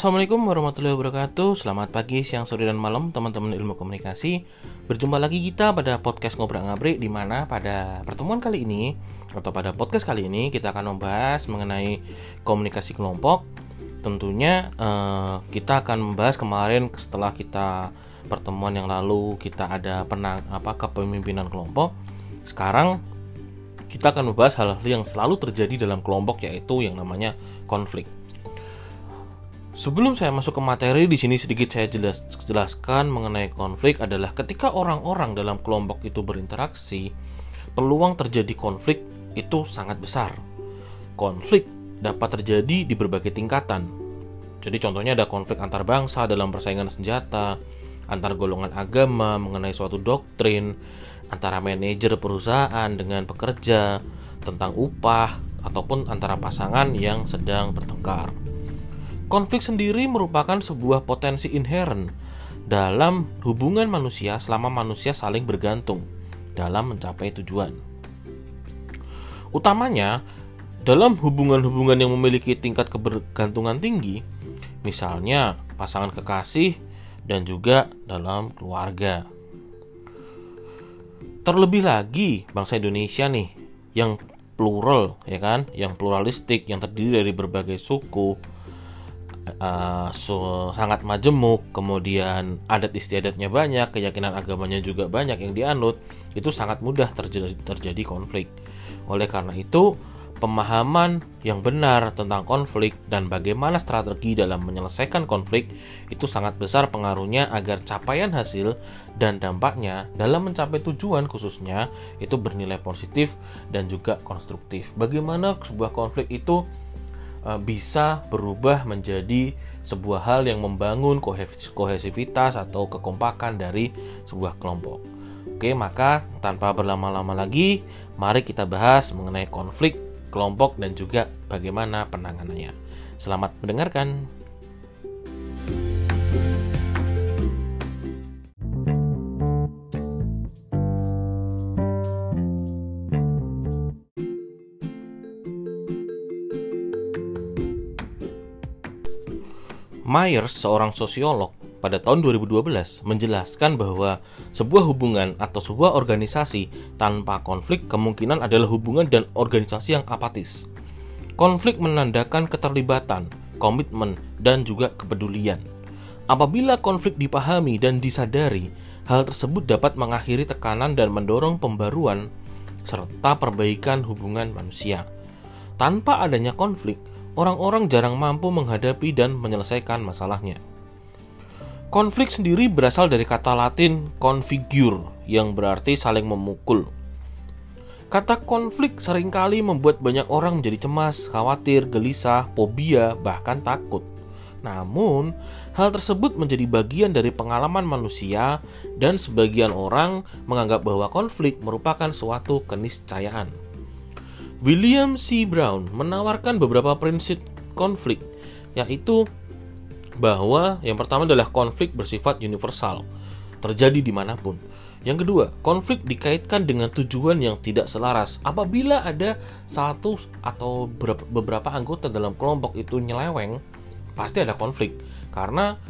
Assalamualaikum warahmatullahi wabarakatuh. Selamat pagi, siang, sore, dan malam teman-teman ilmu komunikasi. Berjumpa lagi kita pada podcast Ngobrol Ngabrik Di mana pada pertemuan kali ini Atau pada podcast kali ini Kita akan membahas mengenai komunikasi kelompok. Tentunya eh, kita akan membahas kemarin setelah kita pertemuan yang lalu Kita ada penang, apa kepemimpinan kelompok. Sekarang kita akan membahas hal-hal yang selalu terjadi dalam kelompok yaitu yang namanya konflik Sebelum saya masuk ke materi, di sini sedikit saya jelas, jelaskan mengenai konflik adalah ketika orang-orang dalam kelompok itu berinteraksi, peluang terjadi konflik itu sangat besar. Konflik dapat terjadi di berbagai tingkatan. Jadi contohnya ada konflik antar bangsa dalam persaingan senjata, antar golongan agama mengenai suatu doktrin, antara manajer perusahaan dengan pekerja, tentang upah, ataupun antara pasangan yang sedang bertengkar. Konflik sendiri merupakan sebuah potensi inherent dalam hubungan manusia selama manusia saling bergantung dalam mencapai tujuan. Utamanya, dalam hubungan-hubungan yang memiliki tingkat kebergantungan tinggi, misalnya pasangan kekasih dan juga dalam keluarga. Terlebih lagi bangsa Indonesia nih yang plural ya kan, yang pluralistik yang terdiri dari berbagai suku, uh, sangat majemuk, kemudian adat istiadatnya banyak, keyakinan agamanya juga banyak yang dianut, itu sangat mudah terjadi, terjadi konflik. Oleh karena itu, pemahaman yang benar tentang konflik dan bagaimana strategi dalam menyelesaikan konflik itu sangat besar pengaruhnya agar capaian hasil dan dampaknya dalam mencapai tujuan khususnya itu bernilai positif dan juga konstruktif. Bagaimana sebuah konflik itu bisa berubah menjadi sebuah hal yang membangun kohesivitas atau kekompakan dari sebuah kelompok. Oke, maka tanpa berlama-lama lagi, mari kita bahas mengenai konflik kelompok dan juga bagaimana penanganannya. Selamat mendengarkan. Myers, seorang sosiolog, pada tahun 2012 menjelaskan bahwa sebuah hubungan atau sebuah organisasi tanpa konflik kemungkinan adalah hubungan dan organisasi yang apatis. Konflik menandakan keterlibatan, komitmen, dan juga kepedulian. Apabila konflik dipahami dan disadari, hal tersebut dapat mengakhiri tekanan dan mendorong pembaruan serta perbaikan hubungan manusia. Tanpa adanya konflik, orang-orang jarang mampu menghadapi dan menyelesaikan masalahnya. Konflik sendiri berasal dari kata Latin configure yang berarti saling memukul. Kata konflik sering kali membuat banyak orang menjadi cemas, khawatir, gelisah, fobia, bahkan takut. Namun, hal tersebut menjadi bagian dari pengalaman manusia dan sebagian orang menganggap bahwa konflik merupakan suatu keniscayaan. William C. Brown menawarkan beberapa prinsip konflik, yaitu bahwa yang pertama adalah konflik bersifat universal, terjadi di mana pun. Yang kedua, konflik dikaitkan dengan tujuan yang tidak selaras. Apabila ada satu atau beberapa anggota dalam kelompok itu nyeleweng, pasti ada konflik karena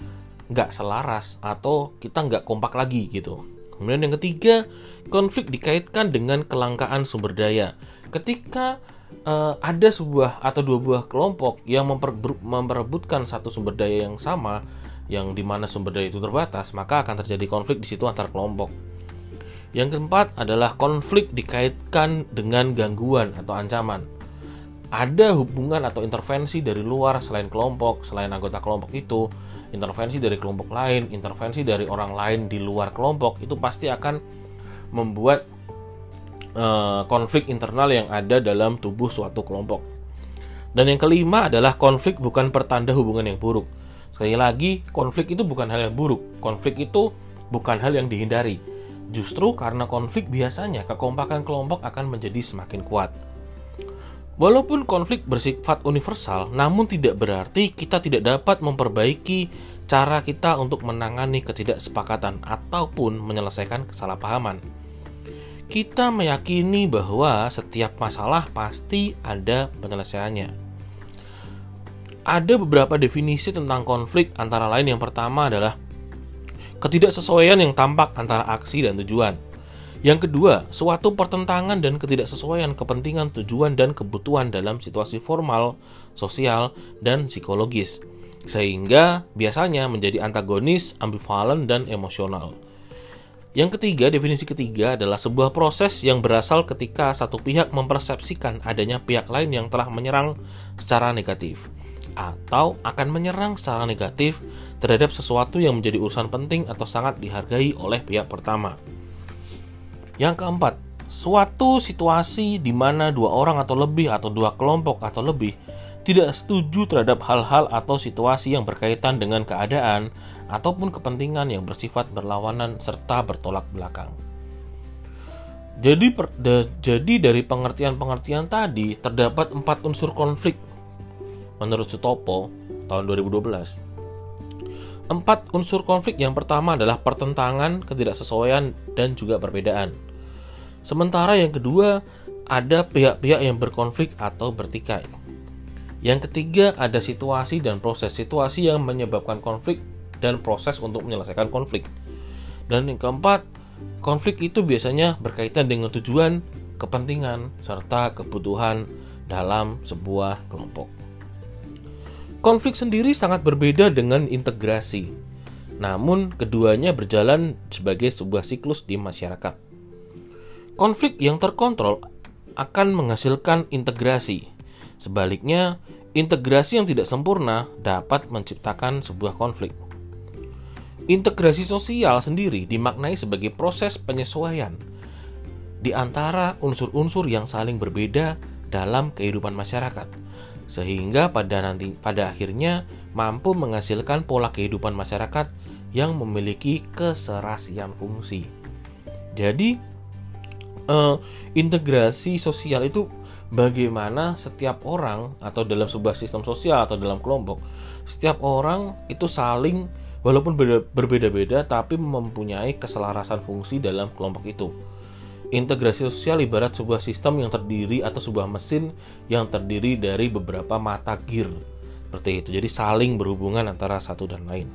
nggak selaras atau kita nggak kompak lagi gitu. Kemudian yang ketiga, konflik dikaitkan dengan kelangkaan sumber daya ketika uh, ada sebuah atau dua buah kelompok yang memper, memperebutkan satu sumber daya yang sama yang di mana sumber daya itu terbatas maka akan terjadi konflik di situ antar kelompok. Yang keempat adalah konflik dikaitkan dengan gangguan atau ancaman. Ada hubungan atau intervensi dari luar selain kelompok selain anggota kelompok itu intervensi dari kelompok lain intervensi dari orang lain di luar kelompok itu pasti akan membuat uh, konflik internal yang ada dalam tubuh suatu kelompok. Dan yang kelima adalah konflik bukan pertanda hubungan yang buruk. Sekali lagi, konflik itu bukan hal yang buruk. Konflik itu bukan hal yang dihindari. Justru karena konflik biasanya kekompakan kelompok akan menjadi semakin kuat. Walaupun konflik bersifat universal, namun tidak berarti kita tidak dapat memperbaiki cara kita untuk menangani ketidaksepakatan ataupun menyelesaikan kesalahpahaman kita meyakini bahwa setiap masalah pasti ada penyelesaiannya. Ada beberapa definisi tentang konflik antara lain yang pertama adalah ketidaksesuaian yang tampak antara aksi dan tujuan. Yang kedua, suatu pertentangan dan ketidaksesuaian kepentingan, tujuan, dan kebutuhan dalam situasi formal, sosial, dan psikologis, sehingga biasanya menjadi antagonis, ambivalen, dan emosional. Yang ketiga, definisi ketiga adalah sebuah proses yang berasal ketika satu pihak mempersepsikan adanya pihak lain yang telah menyerang secara negatif atau akan menyerang secara negatif terhadap sesuatu yang menjadi urusan penting atau sangat dihargai oleh pihak pertama. Yang keempat, suatu situasi di mana dua orang atau lebih atau dua kelompok atau lebih tidak setuju terhadap hal-hal atau situasi yang berkaitan dengan keadaan ataupun kepentingan yang bersifat berlawanan serta bertolak belakang. Jadi, per, de, jadi dari pengertian-pengertian tadi terdapat empat unsur konflik menurut Sutopo tahun 2012. Empat unsur konflik yang pertama adalah pertentangan, ketidaksesuaian, dan juga perbedaan. Sementara yang kedua ada pihak-pihak yang berkonflik atau bertikai. Yang ketiga ada situasi dan proses situasi yang menyebabkan konflik dan proses untuk menyelesaikan konflik. Dan yang keempat, konflik itu biasanya berkaitan dengan tujuan, kepentingan, serta kebutuhan dalam sebuah kelompok. Konflik sendiri sangat berbeda dengan integrasi. Namun, keduanya berjalan sebagai sebuah siklus di masyarakat. Konflik yang terkontrol akan menghasilkan integrasi. Sebaliknya, integrasi yang tidak sempurna dapat menciptakan sebuah konflik. Integrasi sosial sendiri dimaknai sebagai proses penyesuaian di antara unsur-unsur yang saling berbeda dalam kehidupan masyarakat sehingga pada nanti pada akhirnya mampu menghasilkan pola kehidupan masyarakat yang memiliki keserasian fungsi. Jadi eh, integrasi sosial itu bagaimana setiap orang atau dalam sebuah sistem sosial atau dalam kelompok setiap orang itu saling walaupun berbeda-beda tapi mempunyai keselarasan fungsi dalam kelompok itu. Integrasi sosial ibarat sebuah sistem yang terdiri atau sebuah mesin yang terdiri dari beberapa mata gear. Seperti itu. Jadi saling berhubungan antara satu dan lain.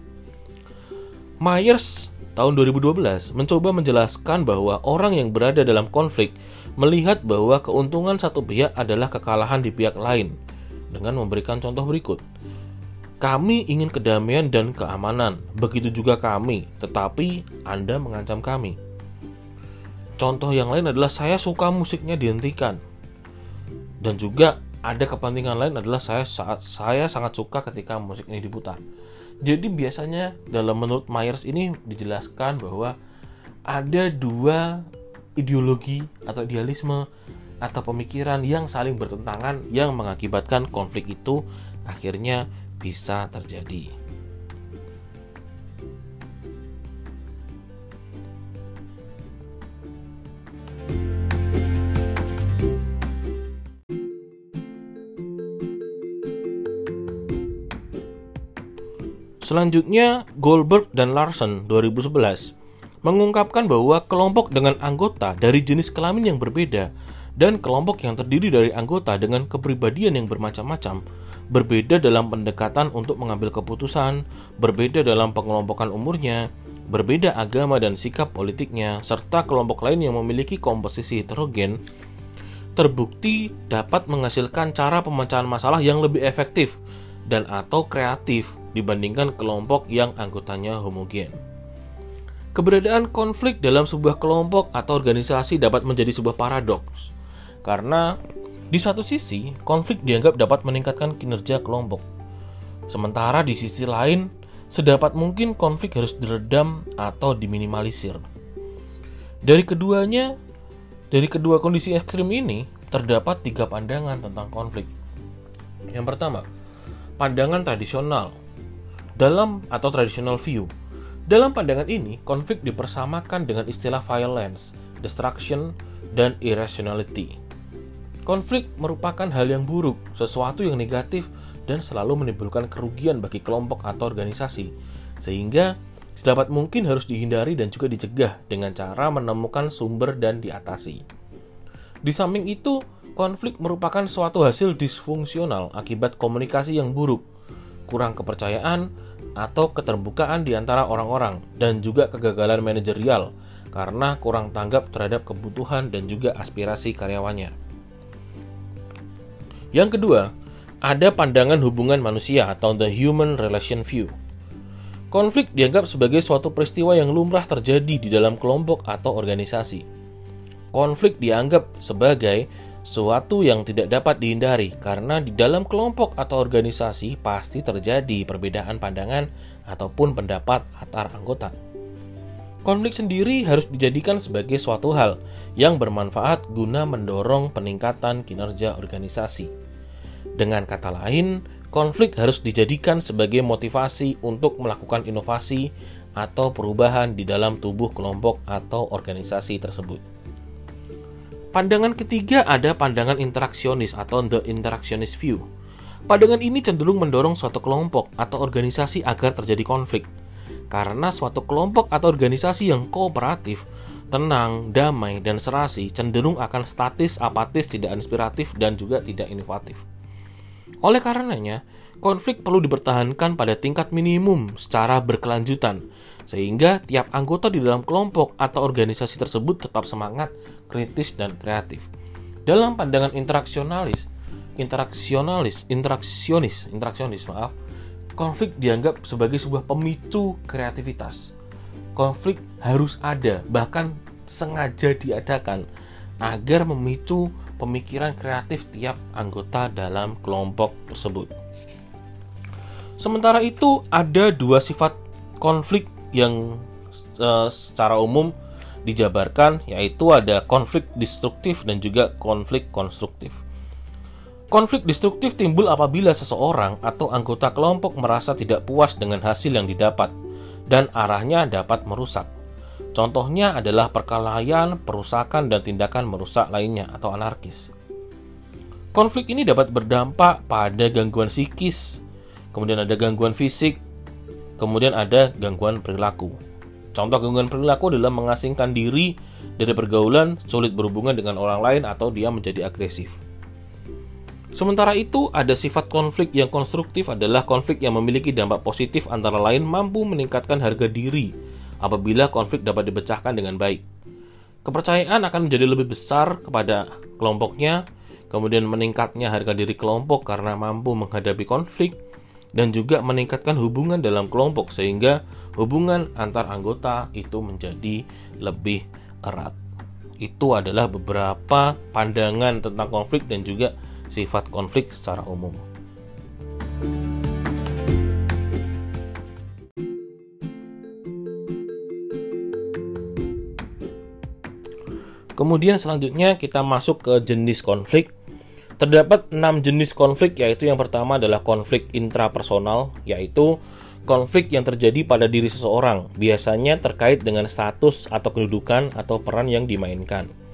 Myers tahun 2012 mencoba menjelaskan bahwa orang yang berada dalam konflik melihat bahwa keuntungan satu pihak adalah kekalahan di pihak lain dengan memberikan contoh berikut. Kami ingin kedamaian dan keamanan, begitu juga kami, tetapi Anda mengancam kami. Contoh yang lain adalah saya suka musiknya dihentikan. Dan juga ada kepentingan lain adalah saya saat saya sangat suka ketika musik ini diputar. Jadi biasanya dalam menurut Myers ini dijelaskan bahwa ada dua ideologi atau idealisme atau pemikiran yang saling bertentangan yang mengakibatkan konflik itu akhirnya bisa terjadi. Selanjutnya, Goldberg dan Larson 2011 mengungkapkan bahwa kelompok dengan anggota dari jenis kelamin yang berbeda dan kelompok yang terdiri dari anggota dengan kepribadian yang bermacam-macam berbeda dalam pendekatan untuk mengambil keputusan, berbeda dalam pengelompokan umurnya, berbeda agama dan sikap politiknya, serta kelompok lain yang memiliki komposisi heterogen, terbukti dapat menghasilkan cara pemecahan masalah yang lebih efektif dan atau kreatif dibandingkan kelompok yang anggotanya homogen. Keberadaan konflik dalam sebuah kelompok atau organisasi dapat menjadi sebuah paradoks, karena di satu sisi konflik dianggap dapat meningkatkan kinerja kelompok, sementara di sisi lain sedapat mungkin konflik harus diredam atau diminimalisir. Dari keduanya, dari kedua kondisi ekstrim ini terdapat tiga pandangan tentang konflik. Yang pertama, pandangan tradisional dalam atau traditional view. Dalam pandangan ini, konflik dipersamakan dengan istilah violence, destruction, dan irrationality. Konflik merupakan hal yang buruk, sesuatu yang negatif, dan selalu menimbulkan kerugian bagi kelompok atau organisasi, sehingga sedapat mungkin harus dihindari dan juga dicegah dengan cara menemukan sumber dan diatasi. Di samping itu, konflik merupakan suatu hasil disfungsional akibat komunikasi yang buruk, kurang kepercayaan, atau keterbukaan di antara orang-orang, dan juga kegagalan manajerial karena kurang tanggap terhadap kebutuhan dan juga aspirasi karyawannya. Yang kedua, ada pandangan hubungan manusia atau the human relation view. Konflik dianggap sebagai suatu peristiwa yang lumrah terjadi di dalam kelompok atau organisasi. Konflik dianggap sebagai suatu yang tidak dapat dihindari karena di dalam kelompok atau organisasi pasti terjadi perbedaan pandangan ataupun pendapat antar anggota. Konflik sendiri harus dijadikan sebagai suatu hal yang bermanfaat guna mendorong peningkatan kinerja organisasi. Dengan kata lain, konflik harus dijadikan sebagai motivasi untuk melakukan inovasi atau perubahan di dalam tubuh kelompok atau organisasi tersebut. Pandangan ketiga ada pandangan interaksionis atau the interactionist view. Pandangan ini cenderung mendorong suatu kelompok atau organisasi agar terjadi konflik. Karena suatu kelompok atau organisasi yang kooperatif, tenang, damai, dan serasi cenderung akan statis, apatis, tidak inspiratif, dan juga tidak inovatif. Oleh karenanya, konflik perlu dipertahankan pada tingkat minimum secara berkelanjutan, sehingga tiap anggota di dalam kelompok atau organisasi tersebut tetap semangat, kritis, dan kreatif. Dalam pandangan interaksionalis, interaksionalis, interaksionis, interaksionis, maaf, konflik dianggap sebagai sebuah pemicu kreativitas. Konflik harus ada, bahkan sengaja diadakan agar memicu pemikiran kreatif tiap anggota dalam kelompok tersebut. Sementara itu, ada dua sifat konflik yang uh, secara umum dijabarkan, yaitu ada konflik destruktif dan juga konflik konstruktif. Konflik destruktif timbul apabila seseorang atau anggota kelompok merasa tidak puas dengan hasil yang didapat dan arahnya dapat merusak. Contohnya adalah perkelahian, perusakan, dan tindakan merusak lainnya atau anarkis. Konflik ini dapat berdampak pada gangguan psikis, kemudian ada gangguan fisik, kemudian ada gangguan perilaku. Contoh gangguan perilaku adalah mengasingkan diri dari pergaulan, sulit berhubungan dengan orang lain, atau dia menjadi agresif. Sementara itu, ada sifat konflik yang konstruktif adalah konflik yang memiliki dampak positif antara lain mampu meningkatkan harga diri, apabila konflik dapat dipecahkan dengan baik. Kepercayaan akan menjadi lebih besar kepada kelompoknya, kemudian meningkatnya harga diri kelompok karena mampu menghadapi konflik, dan juga meningkatkan hubungan dalam kelompok sehingga hubungan antar anggota itu menjadi lebih erat. Itu adalah beberapa pandangan tentang konflik dan juga sifat konflik secara umum. Kemudian selanjutnya kita masuk ke jenis konflik. Terdapat enam jenis konflik yaitu yang pertama adalah konflik intrapersonal yaitu konflik yang terjadi pada diri seseorang, biasanya terkait dengan status atau kedudukan atau peran yang dimainkan.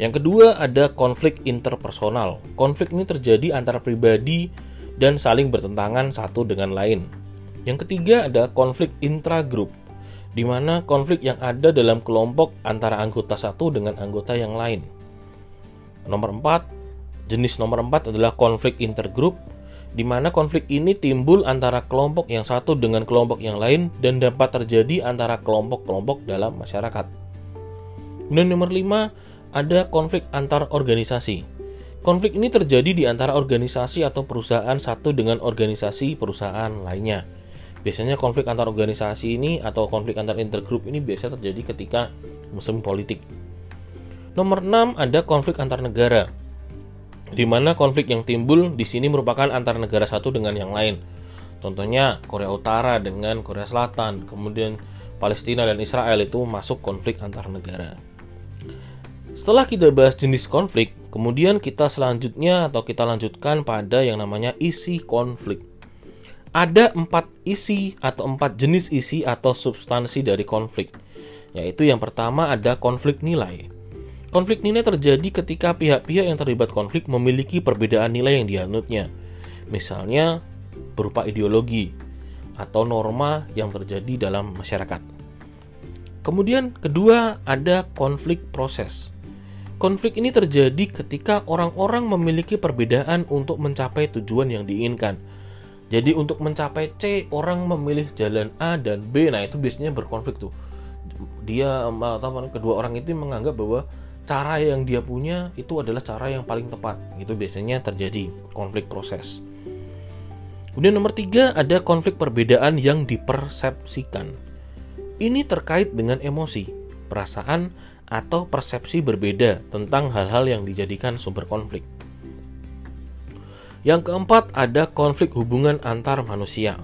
Yang kedua ada konflik interpersonal. Konflik ini terjadi antara pribadi dan saling bertentangan satu dengan lain. Yang ketiga ada konflik intragrup di mana konflik yang ada dalam kelompok antara anggota satu dengan anggota yang lain. Nomor 4, jenis nomor 4 adalah konflik intergrup, di mana konflik ini timbul antara kelompok yang satu dengan kelompok yang lain dan dapat terjadi antara kelompok-kelompok dalam masyarakat. Kemudian nomor 5, ada konflik antar organisasi. Konflik ini terjadi di antara organisasi atau perusahaan satu dengan organisasi perusahaan lainnya. Biasanya konflik antar organisasi ini atau konflik antar intergroup ini biasa terjadi ketika musim politik. Nomor 6 ada konflik antar negara. Di mana konflik yang timbul di sini merupakan antar negara satu dengan yang lain. Contohnya Korea Utara dengan Korea Selatan, kemudian Palestina dan Israel itu masuk konflik antar negara. Setelah kita bahas jenis konflik, kemudian kita selanjutnya atau kita lanjutkan pada yang namanya isi konflik ada empat isi atau empat jenis isi atau substansi dari konflik. Yaitu yang pertama ada konflik nilai. Konflik nilai terjadi ketika pihak-pihak yang terlibat konflik memiliki perbedaan nilai yang dianutnya. Misalnya berupa ideologi atau norma yang terjadi dalam masyarakat. Kemudian kedua ada konflik proses. Konflik ini terjadi ketika orang-orang memiliki perbedaan untuk mencapai tujuan yang diinginkan Jadi untuk mencapai C orang memilih jalan A dan B. Nah itu biasanya berkonflik tuh. Dia atau kedua orang itu menganggap bahwa cara yang dia punya itu adalah cara yang paling tepat. Itu biasanya terjadi konflik proses. Kemudian nomor tiga ada konflik perbedaan yang dipersepsikan. Ini terkait dengan emosi, perasaan, atau persepsi berbeda tentang hal-hal yang dijadikan sumber konflik. Yang keempat, ada konflik hubungan antar manusia.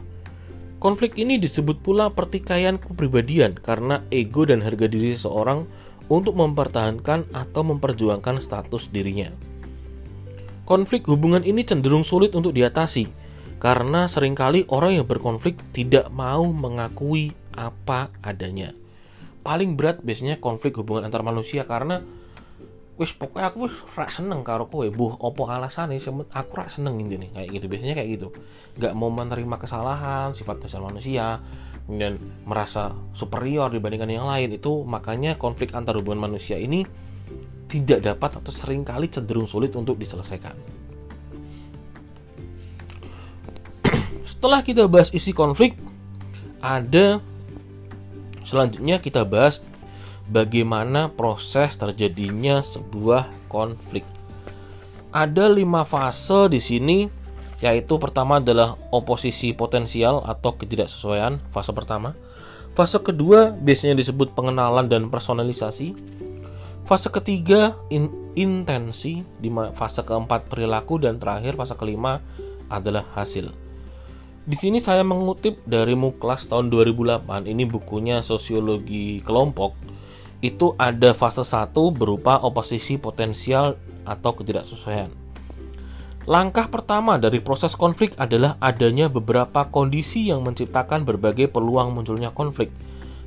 Konflik ini disebut pula pertikaian kepribadian karena ego dan harga diri seseorang untuk mempertahankan atau memperjuangkan status dirinya. Konflik hubungan ini cenderung sulit untuk diatasi karena sering kali orang yang berkonflik tidak mau mengakui apa adanya. Paling berat biasanya konflik hubungan antar manusia karena wis pokoknya aku wis rak seneng karo kowe. Buh opo alasan nih aku rak seneng ini nih kayak gitu. Biasanya kayak gitu. Nggak mau menerima kesalahan sifat dasar manusia kemudian merasa superior dibandingkan yang lain. Itu makanya konflik antar hubungan manusia ini tidak dapat atau sering kali cenderung sulit untuk diselesaikan. Setelah kita bahas isi konflik ada selanjutnya kita bahas bagaimana proses terjadinya sebuah konflik. Ada lima fase di sini, yaitu pertama adalah oposisi potensial atau ketidaksesuaian, fase pertama. Fase kedua biasanya disebut pengenalan dan personalisasi. Fase ketiga in intensi, di fase keempat perilaku dan terakhir fase kelima adalah hasil. Di sini saya mengutip dari Muklas tahun 2008. Ini bukunya Sosiologi Kelompok itu ada fase 1 berupa oposisi potensial atau ketidaksesuaian. Langkah pertama dari proses konflik adalah adanya beberapa kondisi yang menciptakan berbagai peluang munculnya konflik,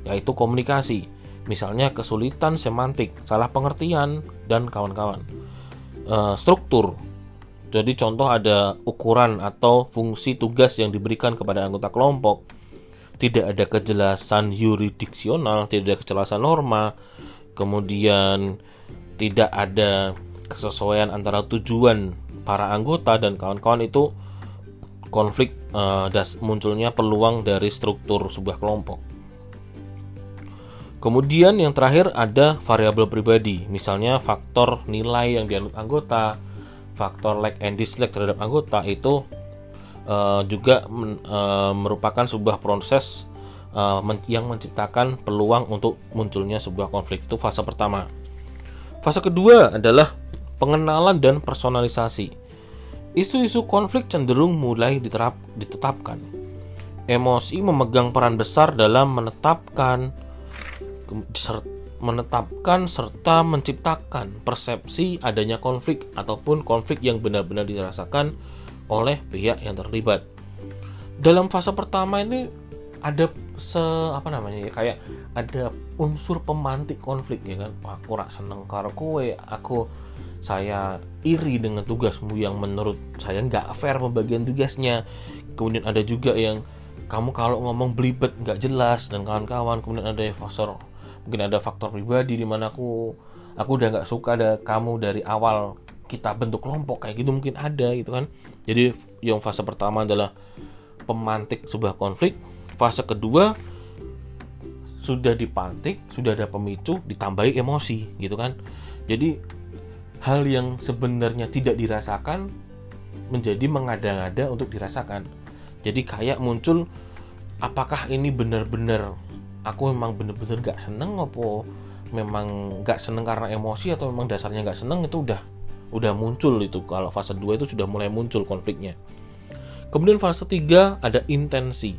yaitu komunikasi, misalnya kesulitan semantik, salah pengertian, dan kawan-kawan. E, struktur, jadi contoh ada ukuran atau fungsi tugas yang diberikan kepada anggota kelompok, tidak ada kejelasan yuridiksional, tidak ada kejelasan norma, kemudian tidak ada kesesuaian antara tujuan para anggota dan kawan-kawan itu konflik uh, das munculnya peluang dari struktur sebuah kelompok. Kemudian yang terakhir ada variabel pribadi, misalnya faktor nilai yang dianut anggota, faktor like and dislike terhadap anggota itu uh, juga men, uh, merupakan sebuah proses uh, men yang menciptakan peluang untuk munculnya sebuah konflik itu fase pertama. Fase kedua adalah pengenalan dan personalisasi. Isu-isu konflik cenderung mulai diterap, ditetapkan. Emosi memegang peran besar dalam menetapkan menetapkan serta menciptakan persepsi adanya konflik ataupun konflik yang benar-benar dirasakan oleh pihak yang terlibat. Dalam fase pertama ini ada se apa namanya ya kayak ada unsur pemantik konflik ya kan? Aku rak seneng karo kue aku saya iri dengan tugasmu yang menurut saya nggak fair pembagian tugasnya. Kemudian ada juga yang kamu kalau ngomong belibet nggak jelas dan kawan-kawan. Kemudian ada faktor mungkin ada faktor pribadi di mana aku aku udah nggak suka ada kamu dari awal kita bentuk kelompok kayak gitu mungkin ada gitu kan. Jadi yang fase pertama adalah pemantik sebuah konflik fase kedua sudah dipantik sudah ada pemicu ditambahi emosi gitu kan. Jadi hal yang sebenarnya tidak dirasakan menjadi mengada-ngada untuk dirasakan. Jadi kayak muncul apakah ini benar-benar aku memang benar-benar gak seneng apa memang gak seneng karena emosi atau memang dasarnya gak seneng itu udah udah muncul itu. Kalau fase 2 itu sudah mulai muncul konfliknya. Kemudian fase 3 ada intensi.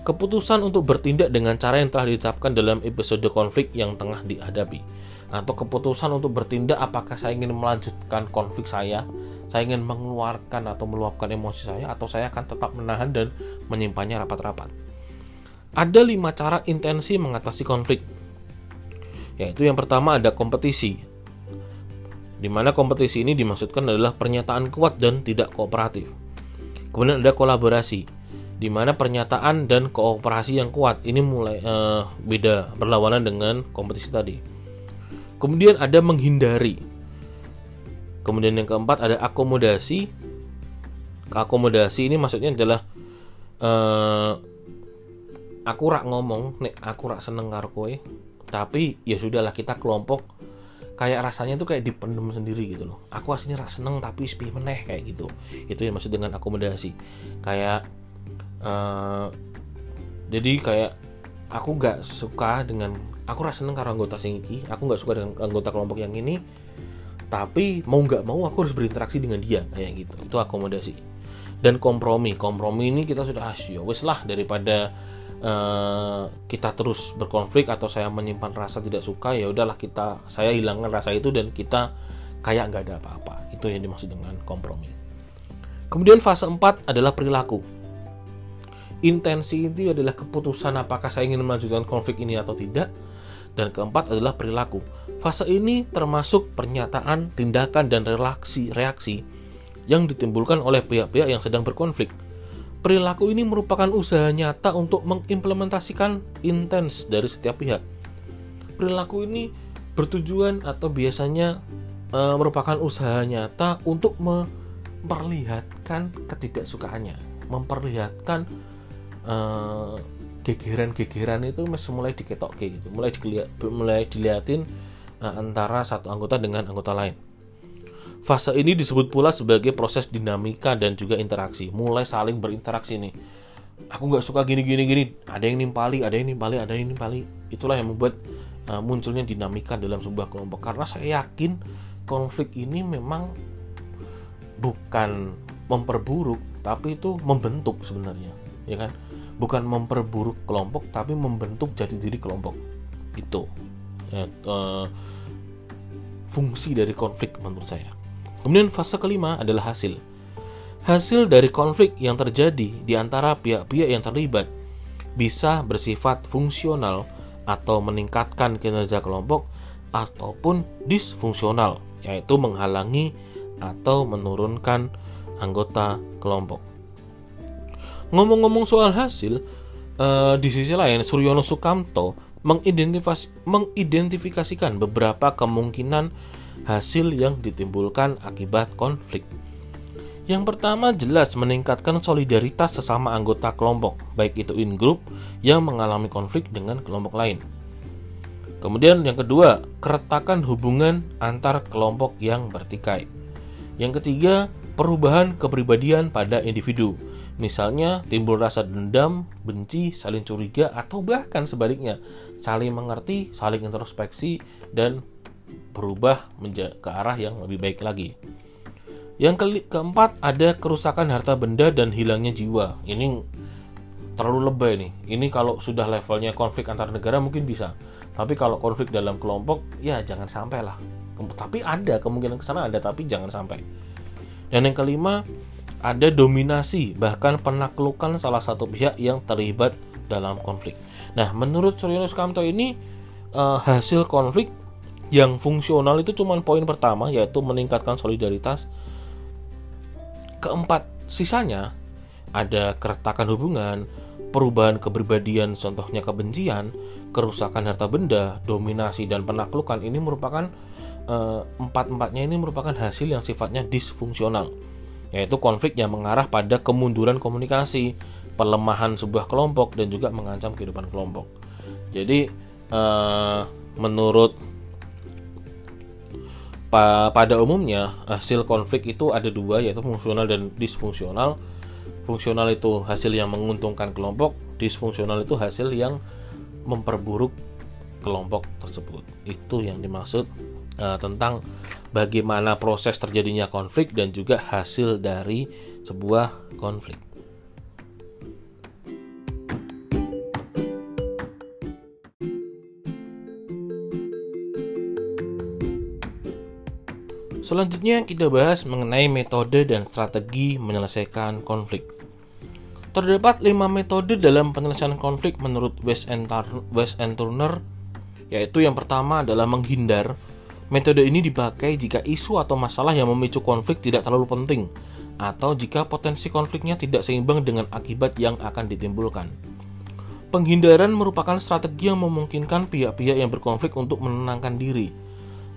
Keputusan untuk bertindak dengan cara yang telah ditetapkan dalam episode konflik yang tengah dihadapi. Atau keputusan untuk bertindak apakah saya ingin melanjutkan konflik saya saya ingin mengeluarkan atau meluapkan emosi saya atau saya akan tetap menahan dan menyimpannya rapat-rapat ada lima cara intensi mengatasi konflik yaitu yang pertama ada kompetisi di mana kompetisi ini dimaksudkan adalah pernyataan kuat dan tidak kooperatif. Kemudian ada kolaborasi, di mana pernyataan dan kooperasi yang kuat ini mulai uh, beda berlawanan dengan kompetisi tadi. Kemudian ada menghindari. Kemudian yang keempat ada akomodasi. Akomodasi ini maksudnya adalah uh, aku rak ngomong nek aku rak seneng karo kowe tapi ya sudahlah kita kelompok. Kayak rasanya tuh kayak dipendem sendiri gitu loh. Aku aslinya rak seneng tapi sepi meneh kayak gitu. Itu yang maksud dengan akomodasi. Kayak uh, jadi kayak aku gak suka dengan aku rak seneng karo anggota sing aku gak suka dengan anggota kelompok yang ini. Tapi mau nggak mau aku harus berinteraksi dengan dia kayak gitu. Itu akomodasi. Dan kompromi. Kompromi ini kita sudah asyik ah, wes lah daripada uh, kita terus berkonflik atau saya menyimpan rasa tidak suka ya udahlah kita saya hilangkan rasa itu dan kita kayak nggak ada apa-apa itu yang dimaksud dengan kompromi kemudian fase 4 adalah perilaku intensi itu adalah keputusan apakah saya ingin melanjutkan konflik ini atau tidak dan keempat adalah perilaku. Fase ini termasuk pernyataan, tindakan, dan reaksi reaksi yang ditimbulkan oleh pihak-pihak yang sedang berkonflik. Perilaku ini merupakan usaha nyata untuk mengimplementasikan intens dari setiap pihak. Perilaku ini bertujuan atau biasanya e, merupakan usaha nyata untuk memperlihatkan ketidaksukaannya, memperlihatkan e, gegeran-gegeran itu mulai diketok gitu mulai dilihat mulai dilihatin uh, antara satu anggota dengan anggota lain fase ini disebut pula sebagai proses dinamika dan juga interaksi. Mulai saling berinteraksi nih. Aku nggak suka gini gini gini. Ada yang nimpali ada yang nimpali ada yang nimpali itulah yang membuat uh, munculnya dinamika dalam sebuah kelompok. Karena saya yakin konflik ini memang bukan memperburuk tapi itu membentuk sebenarnya ya kan? Bukan memperburuk kelompok tapi membentuk jati diri kelompok. Itu ya, uh, fungsi dari konflik menurut saya kemudian fase kelima adalah hasil. Hasil dari konflik yang terjadi di antara pihak-pihak yang terlibat bisa bersifat fungsional atau meningkatkan kinerja kelompok ataupun disfungsional yaitu menghalangi atau menurunkan anggota kelompok. Ngomong-ngomong soal hasil, uh, di sisi lain Suryono Sukamto mengidentifikasi, mengidentifikasikan beberapa kemungkinan hasil yang ditimbulkan akibat konflik. Yang pertama jelas meningkatkan solidaritas sesama anggota kelompok, baik itu in group yang mengalami konflik dengan kelompok lain. Kemudian yang kedua, keretakan hubungan antar kelompok yang bertikai. Yang ketiga, perubahan kepribadian pada individu. Misalnya timbul rasa dendam, benci, saling curiga, atau bahkan sebaliknya, saling mengerti, saling introspeksi, dan berubah ke arah yang lebih baik lagi. Yang ke keempat ada kerusakan harta benda dan hilangnya jiwa. Ini terlalu lebay nih. Ini kalau sudah levelnya konflik antar negara mungkin bisa. Tapi kalau konflik dalam kelompok, ya jangan sampai lah. Tapi ada kemungkinan ke sana ada, tapi jangan sampai. Dan yang kelima, ada dominasi bahkan penaklukan salah satu pihak yang terlibat dalam konflik. Nah, menurut Suryono Sukamto ini uh, hasil konflik yang fungsional itu cuma poin pertama yaitu meningkatkan solidaritas. Keempat, sisanya ada keretakan hubungan, perubahan kepribadian contohnya kebencian, kerusakan harta benda, dominasi dan penaklukan ini merupakan uh, empat-empatnya ini merupakan hasil yang sifatnya disfungsional yaitu konflik yang mengarah pada kemunduran komunikasi, pelemahan sebuah kelompok dan juga mengancam kehidupan kelompok. Jadi uh, menurut pa pada umumnya hasil konflik itu ada dua yaitu fungsional dan disfungsional. Fungsional itu hasil yang menguntungkan kelompok, disfungsional itu hasil yang memperburuk kelompok tersebut. Itu yang dimaksud uh, tentang bagaimana proses terjadinya konflik dan juga hasil dari sebuah konflik. Selanjutnya kita bahas mengenai metode dan strategi menyelesaikan konflik. Terdapat lima metode dalam penyelesaian konflik menurut West and Turner, yaitu yang pertama adalah menghindar Metode ini dipakai jika isu atau masalah yang memicu konflik tidak terlalu penting, atau jika potensi konfliknya tidak seimbang dengan akibat yang akan ditimbulkan. Penghindaran merupakan strategi yang memungkinkan pihak-pihak yang berkonflik untuk menenangkan diri.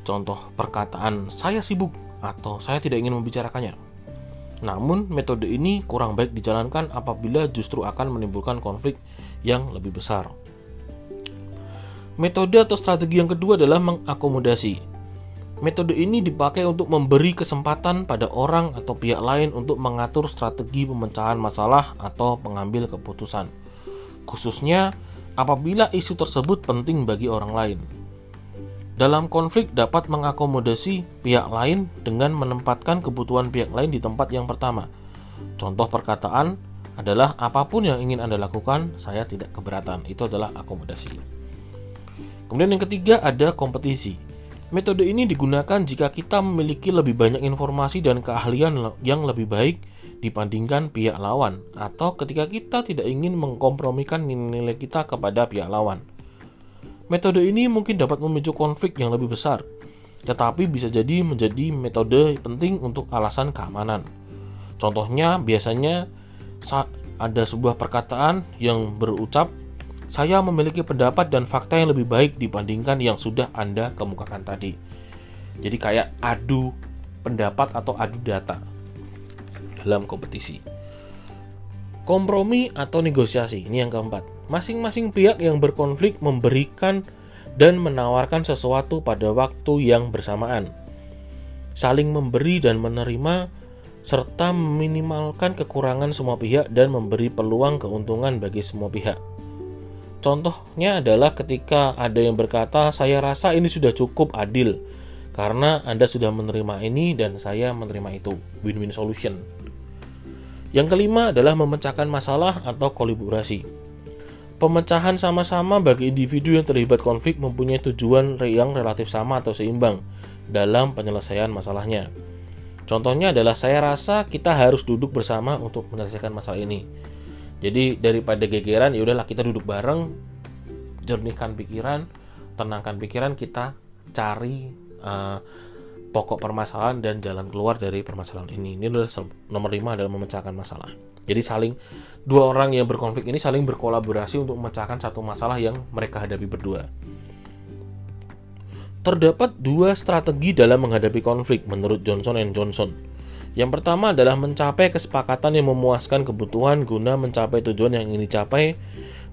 Contoh perkataan "saya sibuk" atau "saya tidak ingin membicarakannya". Namun, metode ini kurang baik dijalankan apabila justru akan menimbulkan konflik yang lebih besar. Metode atau strategi yang kedua adalah mengakomodasi. Metode ini dipakai untuk memberi kesempatan pada orang atau pihak lain untuk mengatur strategi pemecahan masalah atau pengambil keputusan, khususnya apabila isu tersebut penting bagi orang lain. Dalam konflik dapat mengakomodasi pihak lain dengan menempatkan kebutuhan pihak lain di tempat yang pertama. Contoh perkataan adalah apa pun yang ingin Anda lakukan, saya tidak keberatan. Itu adalah akomodasi. Kemudian yang ketiga ada kompetisi. Metode ini digunakan jika kita memiliki lebih banyak informasi dan keahlian yang lebih baik dibandingkan pihak lawan atau ketika kita tidak ingin mengkompromikan nilai kita kepada pihak lawan. Metode ini mungkin dapat memicu konflik yang lebih besar, tetapi bisa jadi menjadi metode penting untuk alasan keamanan. Contohnya biasanya ada sebuah perkataan yang berucap saya memiliki pendapat dan fakta yang lebih baik dibandingkan yang sudah Anda kemukakan tadi. Jadi kayak adu pendapat atau adu data dalam kompetisi. Kompromi atau negosiasi, ini yang keempat. Masing-masing pihak yang berkonflik memberikan dan menawarkan sesuatu pada waktu yang bersamaan. Saling memberi dan menerima serta meminimalkan kekurangan semua pihak dan memberi peluang keuntungan bagi semua pihak. Contohnya adalah ketika ada yang berkata, "Saya rasa ini sudah cukup adil karena Anda sudah menerima ini dan saya menerima itu." Win-win solution. Yang kelima adalah memecahkan masalah atau kolaborasi. Pemecahan sama-sama bagi individu yang terlibat konflik mempunyai tujuan yang relatif sama atau seimbang dalam penyelesaian masalahnya. Contohnya adalah saya rasa kita harus duduk bersama untuk menyelesaikan masalah ini. Jadi daripada gegeran ya udahlah kita duduk bareng jernihkan pikiran tenangkan pikiran kita cari uh, pokok permasalahan dan jalan keluar dari permasalahan ini. Ini adalah nomor 5 adalah memecahkan masalah. Jadi saling dua orang yang berkonflik ini saling berkolaborasi untuk memecahkan satu masalah yang mereka hadapi berdua. Terdapat dua strategi dalam menghadapi konflik menurut Johnson and Johnson. Yang pertama adalah mencapai kesepakatan yang memuaskan kebutuhan guna mencapai tujuan yang ingin dicapai.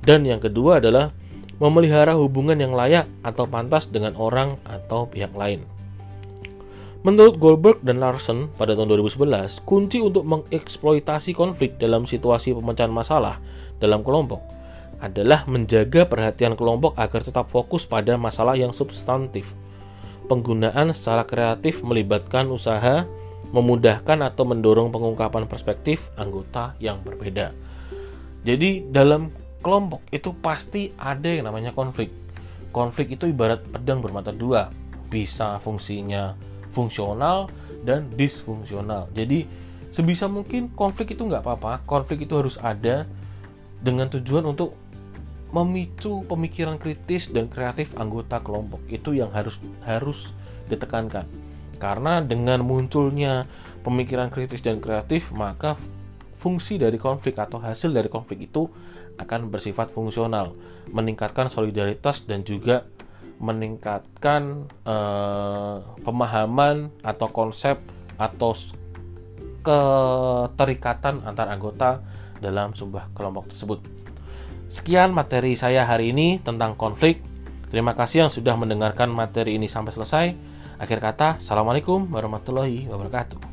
Dan yang kedua adalah memelihara hubungan yang layak atau pantas dengan orang atau pihak lain. Menurut Goldberg dan Larson pada tahun 2011, kunci untuk mengeksploitasi konflik dalam situasi pemecahan masalah dalam kelompok adalah menjaga perhatian kelompok agar tetap fokus pada masalah yang substantif. Penggunaan secara kreatif melibatkan usaha memudahkan atau mendorong pengungkapan perspektif anggota yang berbeda. Jadi dalam kelompok itu pasti ada yang namanya konflik. Konflik itu ibarat pedang bermata dua, bisa fungsinya fungsional dan disfungsional. Jadi sebisa mungkin konflik itu nggak apa-apa, konflik itu harus ada dengan tujuan untuk memicu pemikiran kritis dan kreatif anggota kelompok. Itu yang harus harus ditekankan. Karena dengan munculnya pemikiran kritis dan kreatif, maka fungsi dari konflik atau hasil dari konflik itu akan bersifat fungsional, meningkatkan solidaritas dan juga meningkatkan eh, pemahaman atau konsep atau keterikatan antar anggota dalam sebuah kelompok tersebut. Sekian materi saya hari ini tentang konflik. Terima kasih yang sudah mendengarkan materi ini sampai selesai. Akhir kata, Assalamualaikum warahmatullahi wabarakatuh.